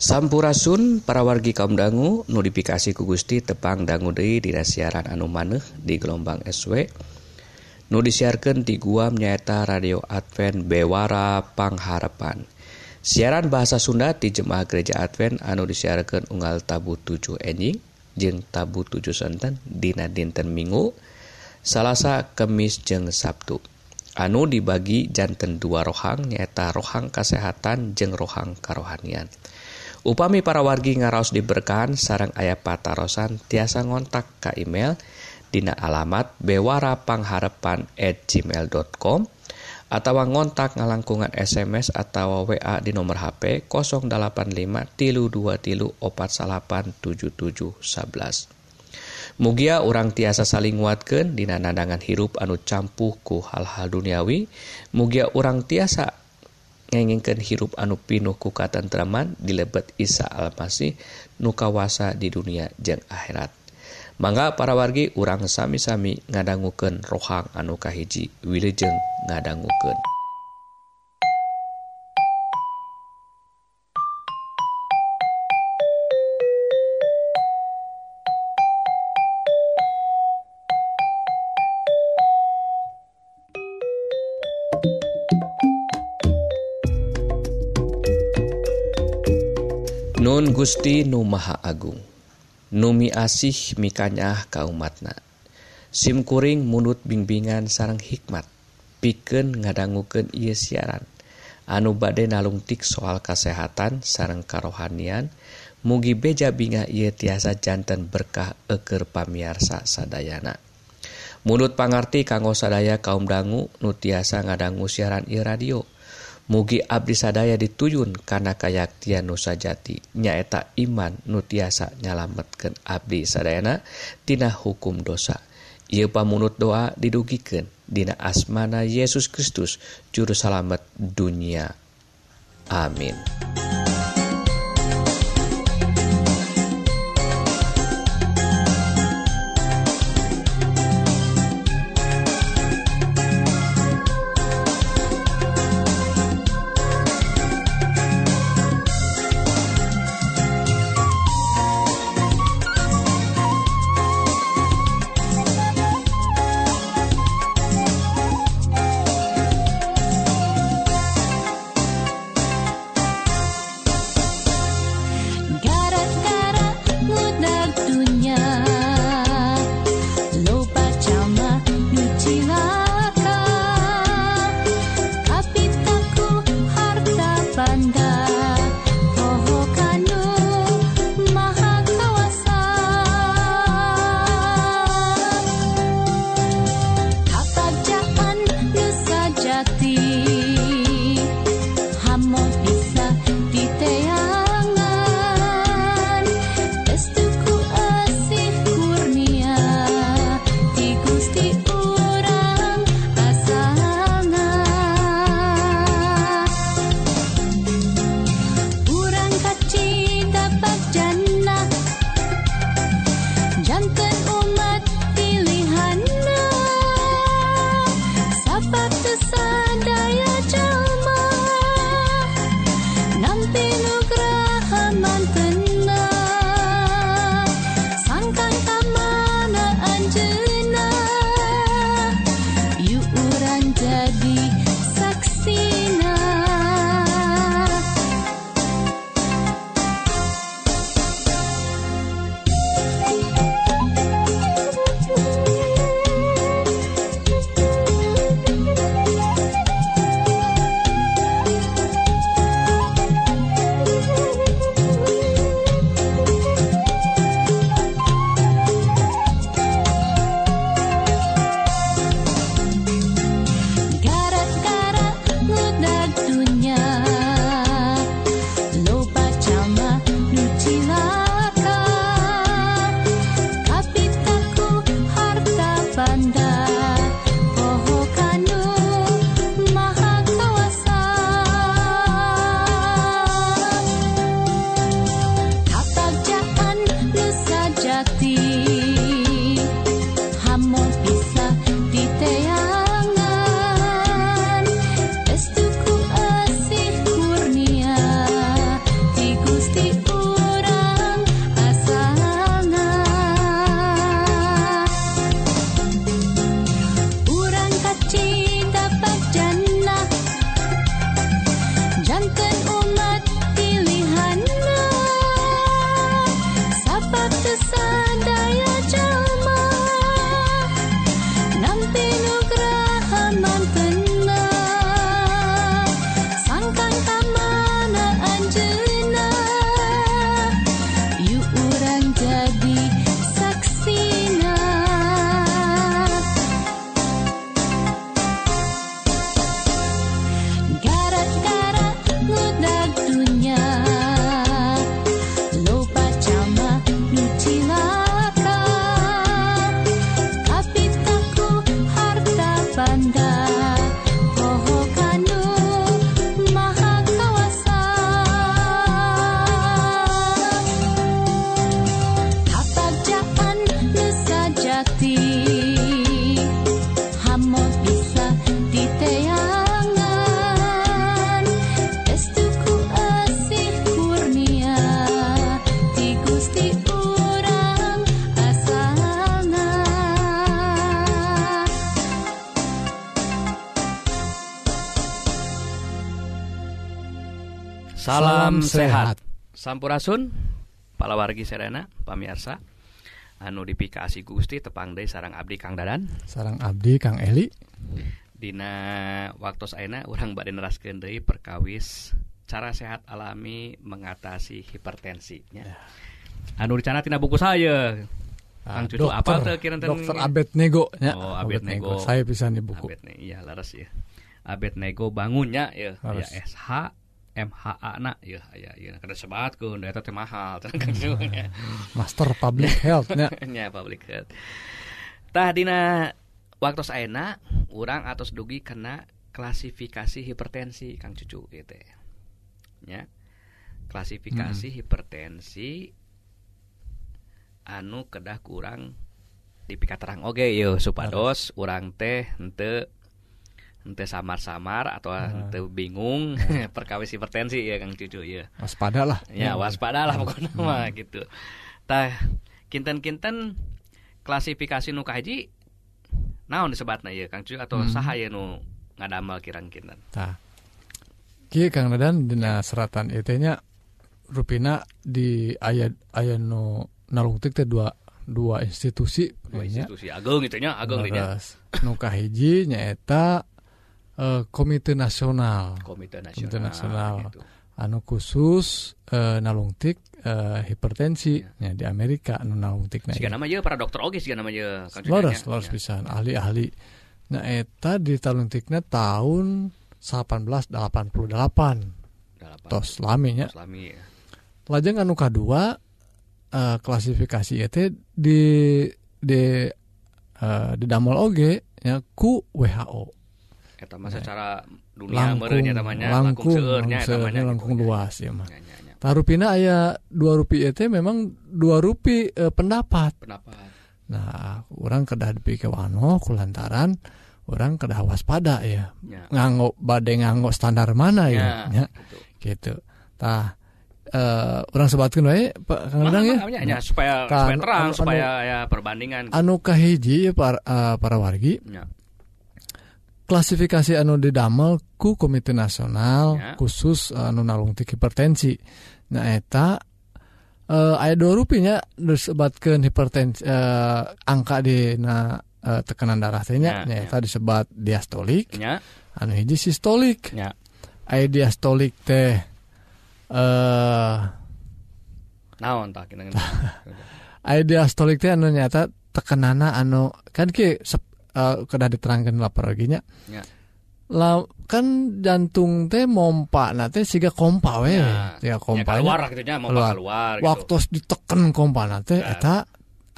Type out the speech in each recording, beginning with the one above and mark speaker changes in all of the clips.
Speaker 1: Sampurasun para wargi kaum dangu notifikasi ku Gusti tepang dangu Dei di siaran anu maneh di gelombang SW nu disiarkan di guam nyaeta radio Advent Bewara Pangharepan siaran bahasa Sunda di Jemaah Gereja Advent anu disiarkan unggal tabu 7 enjing jeng tabu 7 senten dina dinten Minggu Salasa Kemis jeng Sabtu. Anu dibagi janten dua rohang nyaeta rohang kesehatan jeng rohang karohanian. Upami para wargi ngaraos diberkahan sarang ayah patarosan tiasa ngontak ke email Dina alamat bewarapangharepan at gmail.com atau ngontak ngalangkungan SMS atau WA di nomor HP 085 tilu 2 tilu opat salapan 77 11. Mugia orang tiasa saling nguatkan dina nandangan hirup anu campuhku hal-hal duniawi. Mugia orang tiasa ngengingkan hirup anu pinuh ku katentraman dilebet Isa Almasih nu kawasa di dunia jeung akhirat. Mangga para wargi urang sami-sami ngadangguken rohang anu kahiji Wilujeng ngadangguken Gusti Nu Maha Agung. Numi asih mikanyah kaumatna. SIMkuring mundut bimbingan sarang hikmat. Piken ngadangguken ia siaran. Anu bade nalungtik soal kesehatan sarang karohanian mugi beja binga ia tiasa jantan berkah eker pamiarsa sadayana. Munut pangarti kanggo sadaya kaum dangu nu tiasa ngadanggu siaran ieu radio. mugi Abdi sadaya dituyun karena kayaktian nusa jati. Nyaeta iman nutiasa nyalametkan Abdi sadayana Tina hukum dosa. Ia pamunut doa didugiken Dina asmana Yesus Kristus jurusalamet dunia. Amin.
Speaker 2: Salam sehat. Sampurasun palawargi Serena pamirsa anu dipikasi Gusti tepang Dei sarang Abdi Kang Dadan.
Speaker 3: Sarang Abdi Kang Eli.
Speaker 2: Dina waktu Aina urang badai neraskeun deui perkawis cara sehat alami mengatasi hipertensinya. Anu dicana tina buku saya
Speaker 3: Ah,
Speaker 2: Kang Cucu
Speaker 3: dokter,
Speaker 2: apa tuh kira
Speaker 3: dokter Abed Nego ya.
Speaker 2: Oh, Abed Nego.
Speaker 3: Saya bisa nih buku.
Speaker 2: Abed nih, iya laras ya. Abed Nego bangunnya ya, ya
Speaker 3: Laras.
Speaker 2: SH MHA na ya ya ya kada sebat ku eta teh mahal Cucu nya.
Speaker 3: Master Public Health ya.
Speaker 2: nya public health. Tah dina waktu saena urang atos dugi kena klasifikasi hipertensi Kang Cucu gitu ya. Klasifikasi hipertensi anu kedah kurang dipika terang oge yo supados urang teh henteu henteu samar-samar atau henteu bingung perkawis hipertensi ya Kang Cucu ya.
Speaker 3: Waspada lah.
Speaker 2: Ya waspada lah pokoknya mah gitu. Tah kinten-kinten klasifikasi nu kaji naon disebatna ya Kang Cucu atau
Speaker 3: Hmm.
Speaker 2: saha ya nu ngadamel kirang kinten.
Speaker 3: Tah. Kieu Kang Dadan dina seratan itu nya rupina di ayat ayat nu nalungtik teh dua dua institusi
Speaker 2: Dua institusi agung gitu nya agung.
Speaker 3: Nu kahiji nyaeta eh, Komite Nasional
Speaker 2: Komite Nasional.
Speaker 3: Komite Nasional.
Speaker 2: gitu.
Speaker 3: anu khusus eh, nalungtik eh, hipertensi ya, di Amerika anu nalungtik
Speaker 2: Siga nama para dokter oge siga nama
Speaker 3: Loros,
Speaker 2: nya.
Speaker 3: loros
Speaker 2: Ya.
Speaker 3: pisan ahli-ahli. Nah eta di taluntikna tahun 1888
Speaker 2: Dalapan.
Speaker 3: tos laminya.
Speaker 2: Islami ya.
Speaker 3: Lajeng anu kadua eh, klasifikasi itu di di eh, di damel oge ya ku WHO.
Speaker 2: Eta mah secara dunia meureun
Speaker 3: Langkung,
Speaker 2: nya namanya
Speaker 3: langkung,
Speaker 2: seueur nya eta
Speaker 3: langkung,
Speaker 2: mah nya,
Speaker 3: langkung
Speaker 2: gitu.
Speaker 3: luas ya mah. Tarupina aya dua rupiah itu memang dua rupiah eh, pendapat.
Speaker 2: Pendapat.
Speaker 3: Nah, orang kedah dipikir wano kulantaran orang kedah waspada ya.
Speaker 2: Ya.
Speaker 3: Nganggo bade nganggo standar mana
Speaker 2: Ya,
Speaker 3: ya. ya.
Speaker 2: gitu.
Speaker 3: Gitu. Tah eh orang sebatkeun wae Pak Kang Dadang ya.
Speaker 2: Ya, supaya
Speaker 3: Kan,
Speaker 2: supaya terang
Speaker 3: anu-
Speaker 2: supaya ya perbandingan
Speaker 3: Anu kahiji ya, para, eh, para wargi
Speaker 2: Ya.
Speaker 3: Klasifikasi anu didamel ku Komite Nasional
Speaker 2: Ya.
Speaker 3: khusus eh, anu nalungtik hipertensi. Nah eta eh aya dua rupiahnya disebatkeun hipertensi eh, angka di na eh, tekanan darah teh nya
Speaker 2: Ya,
Speaker 3: nyaeta disebat diastolik,
Speaker 2: nya
Speaker 3: anu hiji sistolik.
Speaker 2: nya
Speaker 3: Aya diastolik teh eh
Speaker 2: naon kena
Speaker 3: aya diastolik teh anu nyata tekanana anu kan ki uh, kena diterangkan lapar lagi nya
Speaker 2: ya.
Speaker 3: Kan jantung teh mompa nah teh siga kompa we
Speaker 2: ya, ya
Speaker 3: kompa ya,
Speaker 2: keluar gitu nya mompa
Speaker 3: keluar,
Speaker 2: gitu.
Speaker 3: waktu diteken kompa nah teh
Speaker 2: ya.
Speaker 3: eta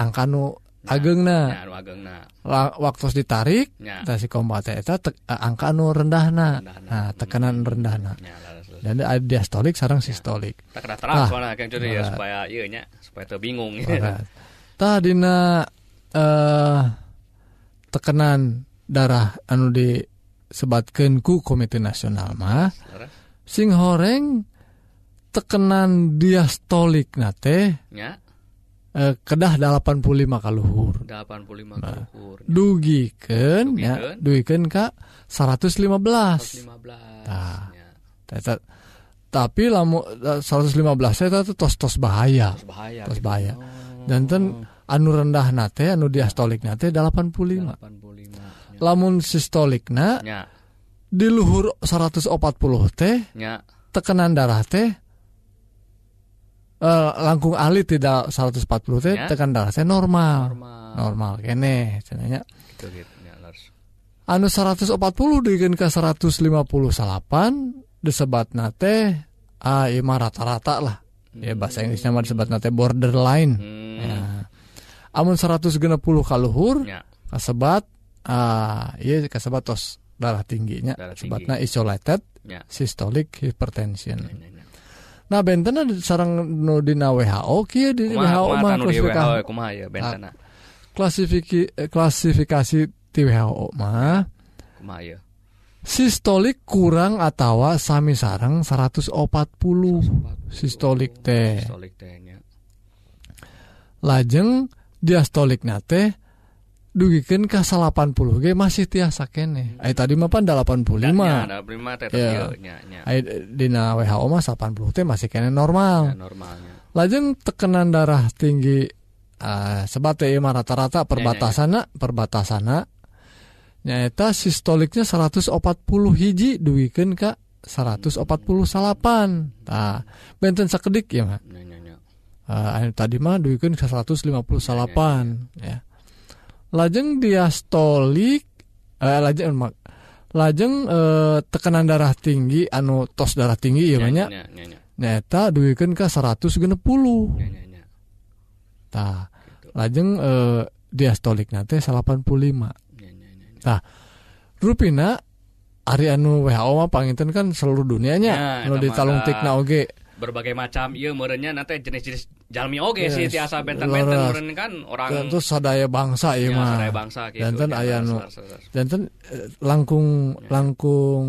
Speaker 3: angka nu
Speaker 2: nah,
Speaker 3: ageng
Speaker 2: na, ya, ageng
Speaker 3: na. Waktu ditarik ya. si kompa teh eta te, eh, angka nu rendah
Speaker 2: na, rendah na.
Speaker 3: nah tekanan hmm.
Speaker 2: rendah na ya,
Speaker 3: dan ada diastolik sarang sistolik.
Speaker 2: Ya. Tak terang
Speaker 3: nah,
Speaker 2: soalnya kang jadi ya supaya iya nya supaya
Speaker 3: terbingung tadi na eh uh, tekanan darah anu disebatkeun ku Komite Nasional mah sing horeng tekenan diastolik nate
Speaker 2: nya
Speaker 3: eh, kedah 85 kaluhur
Speaker 2: 85 kaluhur
Speaker 3: dugikeun ya
Speaker 2: Dugikeun.
Speaker 3: dugikeun ka 115
Speaker 2: 15
Speaker 3: Tah.
Speaker 2: nya
Speaker 3: Eta- tapi lamu eh, 115 saya tos tos bahaya.
Speaker 2: Terus bahaya
Speaker 3: tos
Speaker 2: gitu.
Speaker 3: bahaya.
Speaker 2: Oh,
Speaker 3: dan ten anu rendah nate anu diastolik nate 85,
Speaker 2: 85 ya.
Speaker 3: lamun sistolik
Speaker 2: na ya.
Speaker 3: di luhur 140 teh
Speaker 2: ya.
Speaker 3: tekanan darah teh uh, langkung alit tidak 140 teh
Speaker 2: ya.
Speaker 3: tekan darah teh normal
Speaker 2: normal,
Speaker 3: normal kene cenanya
Speaker 2: gitu, gitu, ya,
Speaker 3: anu 140 digen ke 150 salapan disebat nate ah ima rata-rata lah ya bahasa Inggrisnya mah disebat nate borderline
Speaker 2: hmm.
Speaker 3: ya amun 160 kaluhur
Speaker 2: nya
Speaker 3: kasebat ah iya kasebat tos darah tingginya.
Speaker 2: Darah
Speaker 3: sebatna isolated
Speaker 2: nya
Speaker 3: systolic hypertension.
Speaker 2: Nya, nya, nya.
Speaker 3: nah benten sarang nu dina WHO kieu di
Speaker 2: Kumaha-
Speaker 3: WHO mah klasifikasi
Speaker 2: WHO kumaha ya bentana
Speaker 3: klasifiki eh, klasifikasi di WHO mah
Speaker 2: kumaha ya.
Speaker 3: Sistolik kurang atau sami sarang 140 sistolik teh
Speaker 2: Sistolik teh. Nya
Speaker 3: lajeng diastolik nate dugikan ke 80 ge masih tiasa kene hmm. ay tadi mah pan 85
Speaker 2: iya.
Speaker 3: ya,
Speaker 2: 85 teh yeah.
Speaker 3: Ay, dina WHO mah 80 teh masih kene normal
Speaker 2: ya, normalnya
Speaker 3: lajeng tekanan darah tinggi uh, sebate mah rata-rata perbatasana ya, ya, ya. perbatasana nyaeta sistoliknya 140 hiji dugikan ke 148. salapan benten sekedik ya mah
Speaker 2: ya, ya.
Speaker 3: uh, tadi mah duikeun ka 158 ya. Lajeng diastolik uh, eh, lajeng eh, mak lajeng uh, tekanan darah tinggi anu tos darah tinggi ya banyak. Neta duikeun ka 160. Tah. Lajeng uh, diastolik nate 85.
Speaker 2: Tah.
Speaker 3: Rupina Ari anu WHO mah panginten kan seluruh dunianya
Speaker 2: ya, nu
Speaker 3: ditalung tikna oge.
Speaker 2: Berbagai macam ieu meureunnya nanti jenis-jenis jalmi oge
Speaker 3: Yes.
Speaker 2: sih tiasa benten-benten meureun kan orang
Speaker 3: terus sadaya bangsa ieu
Speaker 2: nya,
Speaker 3: mah
Speaker 2: sadaya bangsa gitu
Speaker 3: Janten
Speaker 2: nya,
Speaker 3: aya
Speaker 2: Lars,
Speaker 3: nu janten eh, langkung
Speaker 2: Ya.
Speaker 3: langkung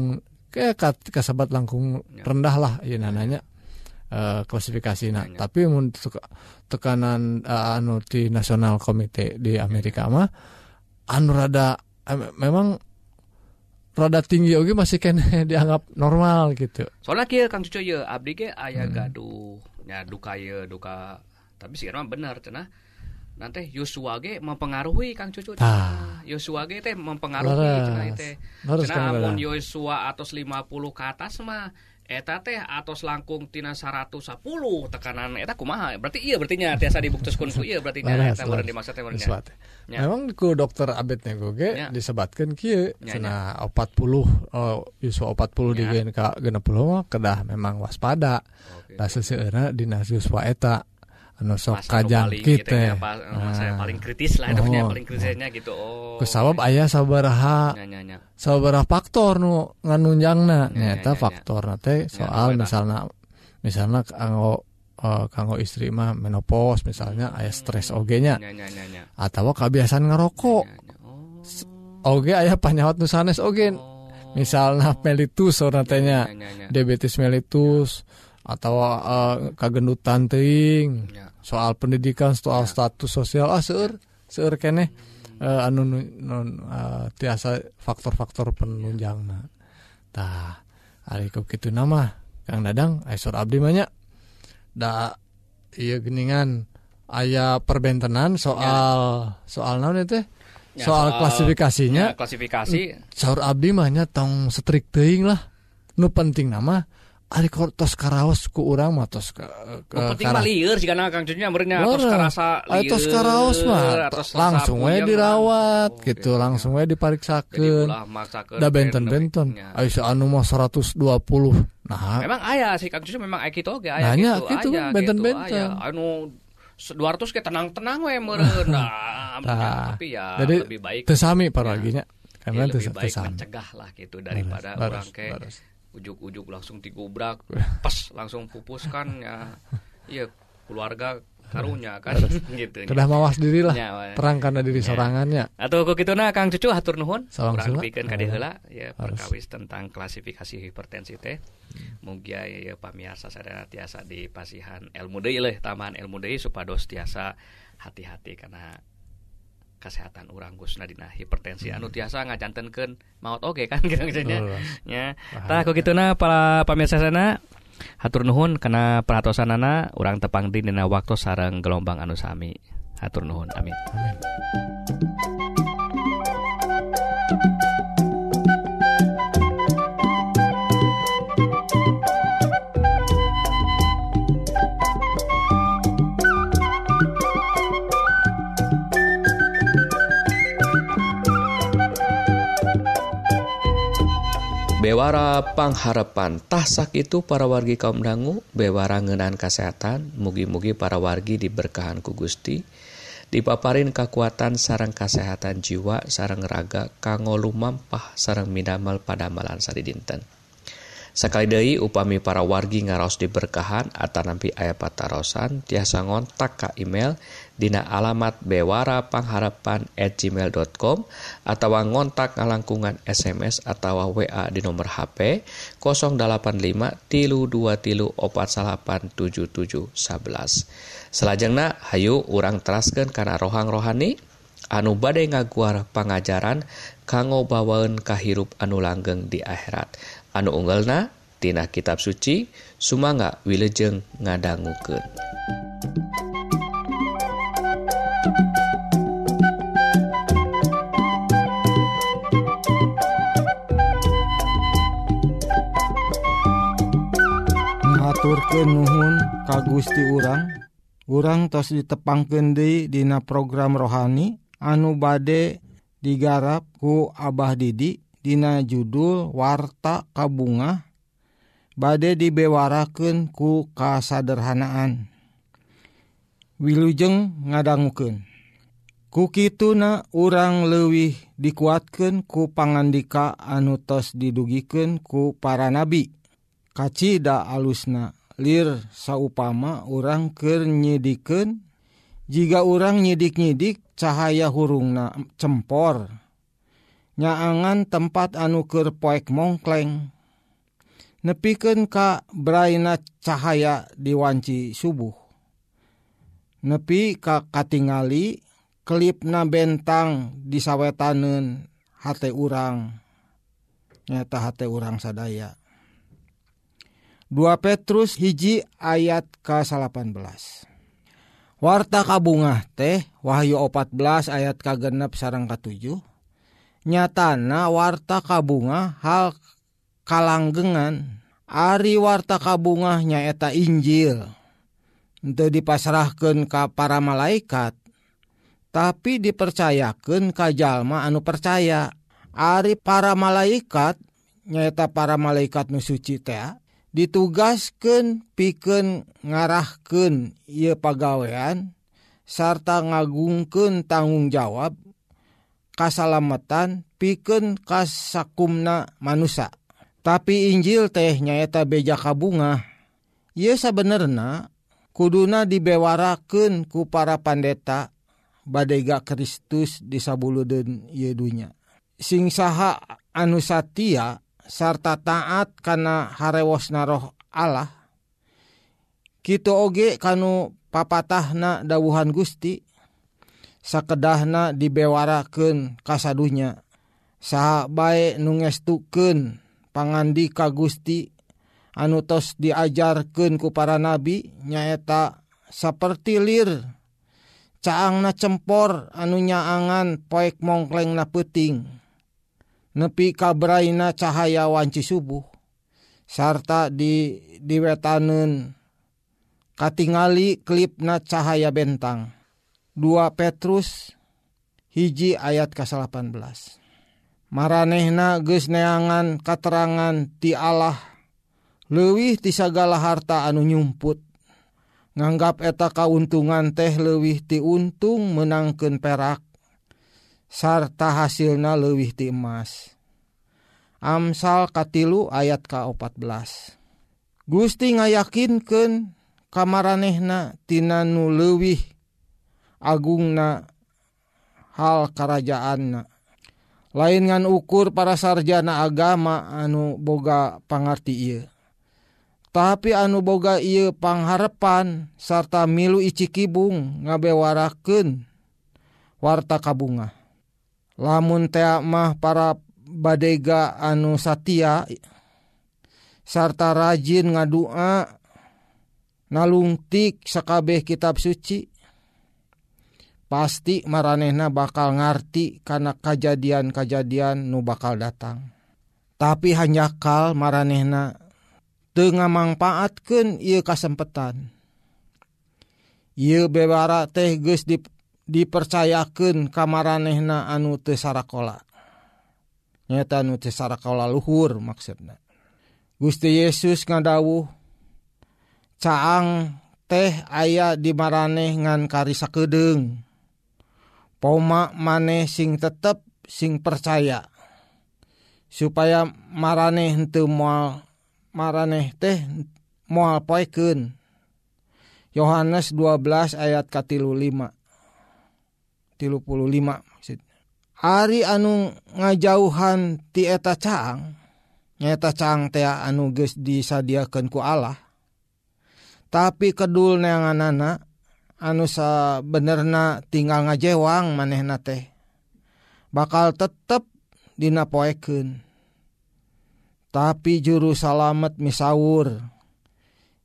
Speaker 3: kayak kasabat langkung
Speaker 2: Ya.
Speaker 3: rendah lah ieu nananya eh, klasifikasina
Speaker 2: Ya, ya.
Speaker 3: tapi mun teka- tekanan eh, anu di nasional komite di
Speaker 2: Ya,
Speaker 3: Amerika mah anu rada eh, memang rada tinggi oge masih kene dianggap normal gitu
Speaker 2: soalnya kieu Kang Cucu ye abdi ge aya
Speaker 3: Hmm.
Speaker 2: gaduh nya duka ye duka tapi sih mah bener cenah nanti Yosua ge mempengaruhi Kang Cucu
Speaker 3: Tah.
Speaker 2: Yosua ge teh mempengaruhi cenah ieu teh cenah
Speaker 3: kan
Speaker 2: amun. Yosua atos 50 ke atas mah eta teh atos langkung tina 110 tekanan eta kumaha berarti iya berarti nya tiasa dibuktikan ku iya berarti nya eta meureun
Speaker 3: laras.
Speaker 2: dimaksud teh nya. Ya.
Speaker 3: Memang ku dokter Abed Negoge
Speaker 2: Ya.
Speaker 3: disebatkan kieu
Speaker 2: Ya,
Speaker 3: cenah 40 oh, Yuswa 40
Speaker 2: Ya.
Speaker 3: digeun ka 60 mah kedah memang waspada. Da seseueurna dina Yuswa eta anu sok kajangkit
Speaker 2: gitu ya, nah. paling kritis lah
Speaker 3: oh,
Speaker 2: paling kritisnya gitu. Oh.
Speaker 3: Kesawab ayah sabaraha
Speaker 2: Nyanya.
Speaker 3: sabaraha faktor nu nganunjangna. Nyata faktor nate soal misalnya misalnya kanggo uh, kanggo istri mah menopause misalnya ayah stres oge nya. Atau kebiasaan ngerokok. Oge ayah panyawat nusanes oge. Misalnya melitus orang tanya diabetes melitus atau uh, kagendutan teing
Speaker 2: ya.
Speaker 3: soal pendidikan soal
Speaker 2: ya.
Speaker 3: status sosial. Ah seur seur kene uh, eh, anu non uh, eh, tiasa faktor-faktor penunjang ya. tah hari kau gitu nama kang dadang aisor abdi banyak da iya geningan ayah perbentenan soal ya. soal naon itu
Speaker 2: ya,
Speaker 3: soal,
Speaker 2: soal
Speaker 3: klasifikasinya.
Speaker 2: ya, klasifikasi.
Speaker 3: Saur abdi banyak tong strik teing lah. Nu penting nama ari tos karaos ku urang mah tos ke, ke
Speaker 2: Nu penting mah lieur sih karena Kang Cucunya meureunnya tos karasa
Speaker 3: Ari tos karaos mah langsung we dirawat.
Speaker 2: Oh,
Speaker 3: gitu,
Speaker 2: ya.
Speaker 3: langsung we dipariksakeun.
Speaker 2: maksakeun
Speaker 3: Da benten-benten.
Speaker 2: Ya.
Speaker 3: Aya anu mah 120. Nah,
Speaker 2: Memang aya sih Kang Cucu memang aya kitu oge aya
Speaker 3: Nanya
Speaker 2: gitu, aya
Speaker 3: benten-benten.
Speaker 2: Anu 200 ke tenang-tenang we meureun. Nah,
Speaker 3: Tah.
Speaker 2: tapi ya
Speaker 3: jadi
Speaker 2: lebih baik
Speaker 3: teu sami
Speaker 2: Ya.
Speaker 3: paraginya.
Speaker 2: ya,
Speaker 3: Karena teu
Speaker 2: lebih baik mencegah lah gitu daripada orang
Speaker 3: laras.
Speaker 2: Ujuk-ujuk langsung digubrak pas langsung pupus kan ya iya keluarga
Speaker 1: harunya kan gitu.
Speaker 3: kedah mawas diri lah
Speaker 1: Ya,
Speaker 3: terang karena diri
Speaker 1: Ya.
Speaker 3: sorangannya.
Speaker 1: Atau kok gitu nah Kang Cucu hatur nuhun.
Speaker 3: Salam
Speaker 1: Urang
Speaker 3: sula.
Speaker 1: pikeun ka dieu heula ya perkawis tentang klasifikasi hipertensi teh. Mugia ya pamiarsa sadaya tiasa di pasihan ilmu deui leuh taman ilmu deui supados tiasa hati-hati karena kesehatan orang Gusnadina hipertensi. Anu tiasa ngajantenkeun maut oge kan gitu
Speaker 3: maksudnya
Speaker 1: nya tah kukituna para pamirsa sana. Hatur nuhun kana perhatosanana urang tepang dina waktu sareng gelombang anu sami. Hatur nuhun amin.
Speaker 3: Amin.
Speaker 1: Bewara pangharapan. Tahsak itu para wargi kaum dangu bewara ngeunaan kesehatan mugi-mugi para wargi diberkahan ku Gusti. Dipaparin kekuatan sarang kesehatan jiwa sarang raga kanggo lumampah sarang midamal pada malan sari dinten sekali Dehi upami para wargi ngaros diberkahan atau nampi ayah patarosan tiasa ngontak ke email Dina alamat bewara pangharapan at gmail.com atau ngontak ngalangkungan SMS atau wa di nomor HP 085 tilu dua tilu 47877 11 selajengna Hayu urang teraskan karena rohang rohani anu badai ngaguar pengajaran kanggo bawaun kahirup anu langgeng di akhirat. Anu unggalna tina kitab suci sumangga wilejeng ngadangukeun
Speaker 4: Aturken Nuhun ka Gusti urang. Urang tos ditepangken deui Dina program rohani anu bade digarap ku Abah Didi Dina judul warta kabunga bade dibewaraken ku kasaderhanaan. Wilujeng ngadangguken Kukituna urang lewih dikuatkan ku pangandika anu tos didugiken ku para nabi. kacita alusna lir saupama orang kenyidiken jika orang nyidik-nyidik cahaya hurungna cempor. Nyaangan tempat anuker poek mongkleng. Nepiken ka braina cahaya diwanci subuh. Nepi ka katingali klipna bentang disawetanen hate urang. Nyata hate urang sadaya. 2 Petrus hiji ayat ke-18 warta kabungah teh Wahyu 14 ayat kagenep sarang ke-7 nyatana warta kabunga hal kalanggengan. Ari warta kabungah nyaeta Injil. Untuk dipasrahkan ke para malaikat tapi dipercayakan kajallma anu percaya. Ari para malaikat nyaeta para malaikat nusuci tea ditugaskan piken ngarahkan ia pagawean sarta ngagungken tanggung jawab kasalamatan piken kasakumna manusia tapi Injil teh nyaeta beja kabunga. Ia sabenerna kuduna dibewaraken ku para pandeta badega Kristus di sabuludeun ieu dunya. Sing saha anu satia sarta taat karena harewos naroh Allah Kito oge kanu papatahna dawuhan Gusti sakedahna dibewaraken kasadunya saha baik nungestuken pangandi ka Gusti anu tos diajarkan ku para nabi nyaeta seperti lir. Caangna cempor anu nyaangan poek mongkleng na peting nepi kabraina cahaya wanci subuh. Sarta di diwetaneun katingali klipna cahaya bentang. 2 Petrus hiji ayat ke-18 maranehna geus neangan katerangan ti Allah leuwih ti sagala harta anu nyumput. Nganggap eta kauntungan teh leuwih ti untung menangkeun perak. sarta hasilna leuwih ti emas. Amsal katilu ayat ka14 Gusti ngayakinken kamaranehna tina nu lewih agungna hal kerajaanna lain ngan ukur para sarjana agama anu boga pangarti ieu. Tapi anu boga ieu pangharepan sarta milu icikibung ngabewarakeun warta kabunga lamun teamah para badega anu Satya sarta rajin ngadua nalungtik sekabeh kitab suci pasti maranehna bakal ngarti karena kejadian-kejadian nu bakal datang. Tapi hanyakkal maranehna tengah manfaatkan ia kesempatan ia bewara teh geus dip dipercayakan kamaranehna anu tesarakola nyata anu tesarakola luhur maksudnya Gusti Yesus ngadawuh caang teh aya di maraneh ngan karisa kedeng poma maneh sing tetep sing percaya supaya maraneh henteu moal maraneh teh moal poekeun Yohanes 12 ayat katilu 5 35 maksud. Ari anu ngajauhan tieta Caang nyata Caang tea anu geus disadiakeun ku Allah. Tapi kedul neangan anak anu sa benerna tinggal ngajewang manehna teh bakal tetep dinapoeken tapi juru salamet misaur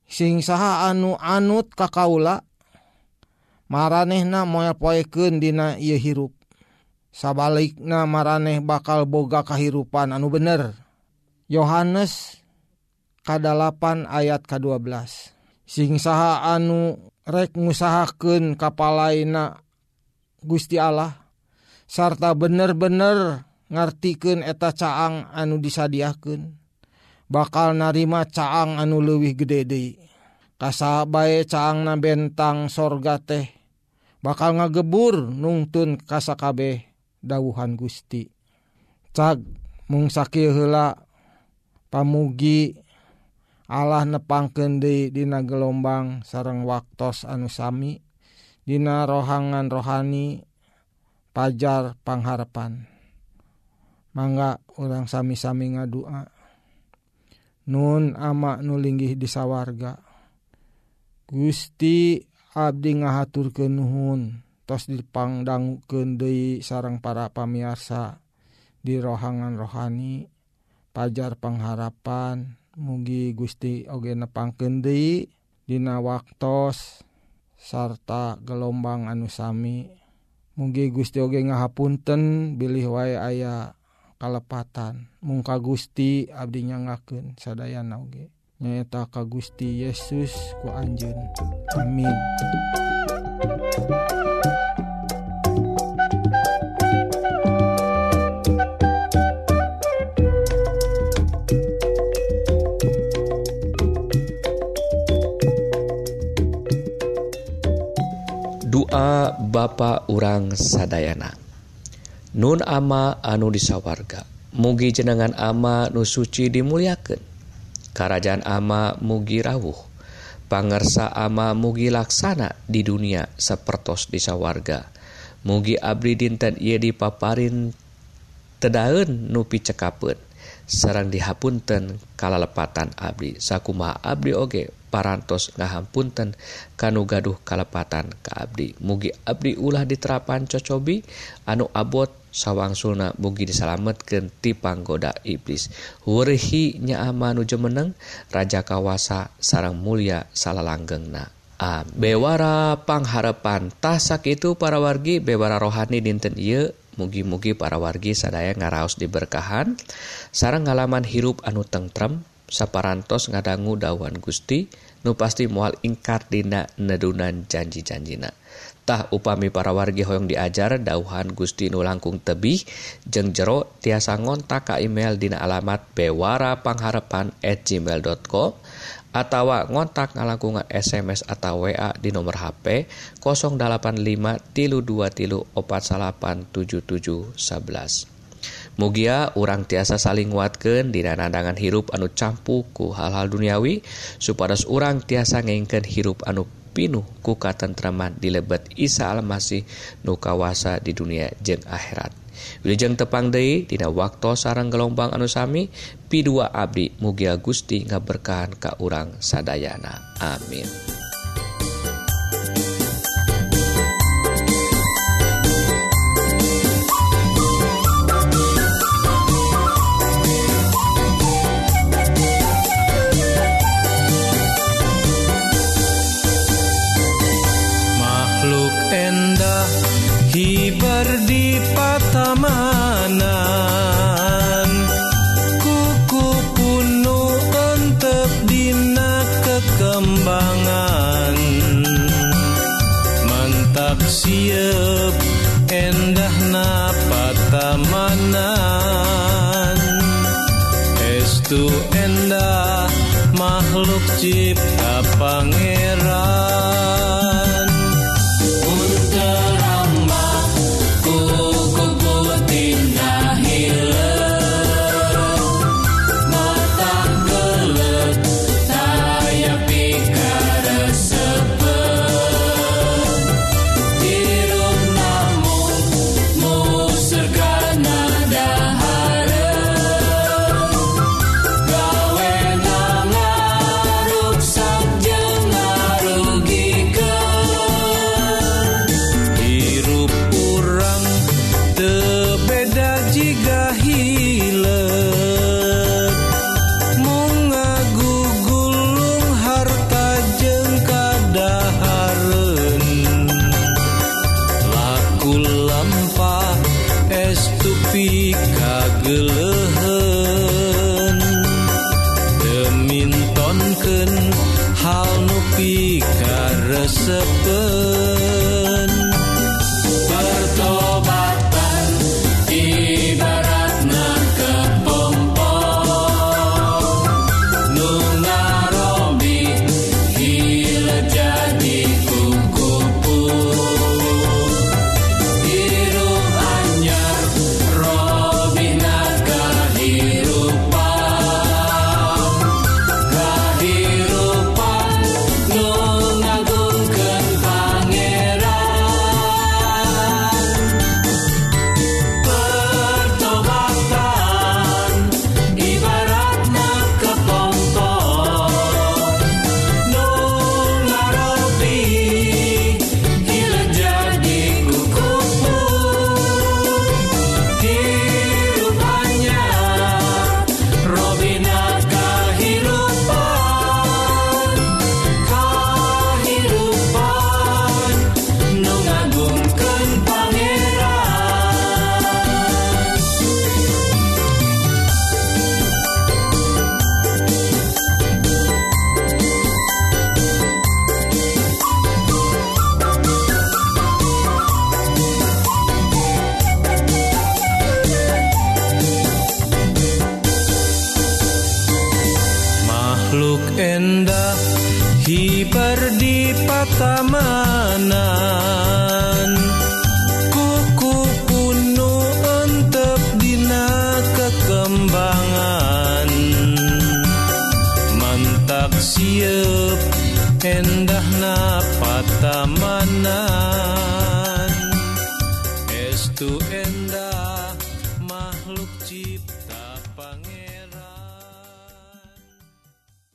Speaker 4: sing saha anu anut kakaula maranehna moal poekeun dina ieu hirup. Sabalikna maraneh bakal boga kahirupan anu bener. Yohanes kadalapan ayat ke-12. Sing saha anu rek ngusahakeun kapalaina Gusti Allah sarta bener-bener ngartikeun eta caang anu disadiahkan bakal narima caang anu lewih gedede kasabae caang na bentang sorga teh bakal ngagebur nungtun kasakabeh dawuhan Gusti. Cag mung sakit hela pamugi Allah nepang kendi dina gelombang sarang waktos anu sami dina rohangan rohani pajar pangharapan mangga orang sami-sami ngadua Nun ama nulinggih disawarga Gusti Abdi ngahatur ke Nuhun tos dipangdanggu deui sarang para pamiarsa di rohangan rohani pajar pengharapan mugi Gusti oge nepang deui Dina waktos sarta gelombang anusami mugi Gusti oge ngahapunten bilih wae aya kalepatan. Mungka Gusti Abdi nyangaken sadaya nauge nyata ka Yesus ku Anjun amin.
Speaker 1: Bapak urang Sadayana. Nun ama anu disawarga. Mugi jenengan ama nu suci dimuliaken Kerajaan ama mugi rawuh pangersa ama mugi laksana di dunia sepertos di sawarga. mugi abdi dinten ia dipaparin tedaun nupi cekapun. Serang dihapunten kalalepatan abdi sakuma abdi oge parantos ngahampunten kanu gaduh kalepatan ke Abdi. Mugi Abdi ulah diterapan cocobi anu abot sawang Suna mugi disalametken tipanggoda iblis. Wurihi nyaamanu jemeneng Raja Kawasa sarang mulia salah langgengna A bewara pangharepantahsak itu para wargi bewara rohani dinten Ieu. Mugi-mugi para wargi sadaya ngaraos diberkahan. Sarang ngalaman hirup anu tentrem saparantos ngadangu dawan Gusti nu pasti mual ingkar dina nedunan janji-janjina. Tah upami para wargi Hoong diajar dauhan Gusti Nu langkung tebih jeng jero tiasa ngontak ka email dina alamat bewara pangharepan at gmail.com tawa ngontak ngalangkungan SMS atau wa di nomor HP 085 tilu 2 tilu opat salapan 77 11
Speaker 5: Mugia urang tiasa saling watken dina nandangan hirup anu campuku hal-hal duniawi supados urang tiasa ngengken hirup anu pinuh kuka tentreman di lebet Isa Almasih nukawasa di dunia jeng akhirat. Wijeng tepang Dei Dina waktu sarang gelombang anusami P2 Abdi Mugia Gusti ngaberkahan Ka urang Sadayana. Amin.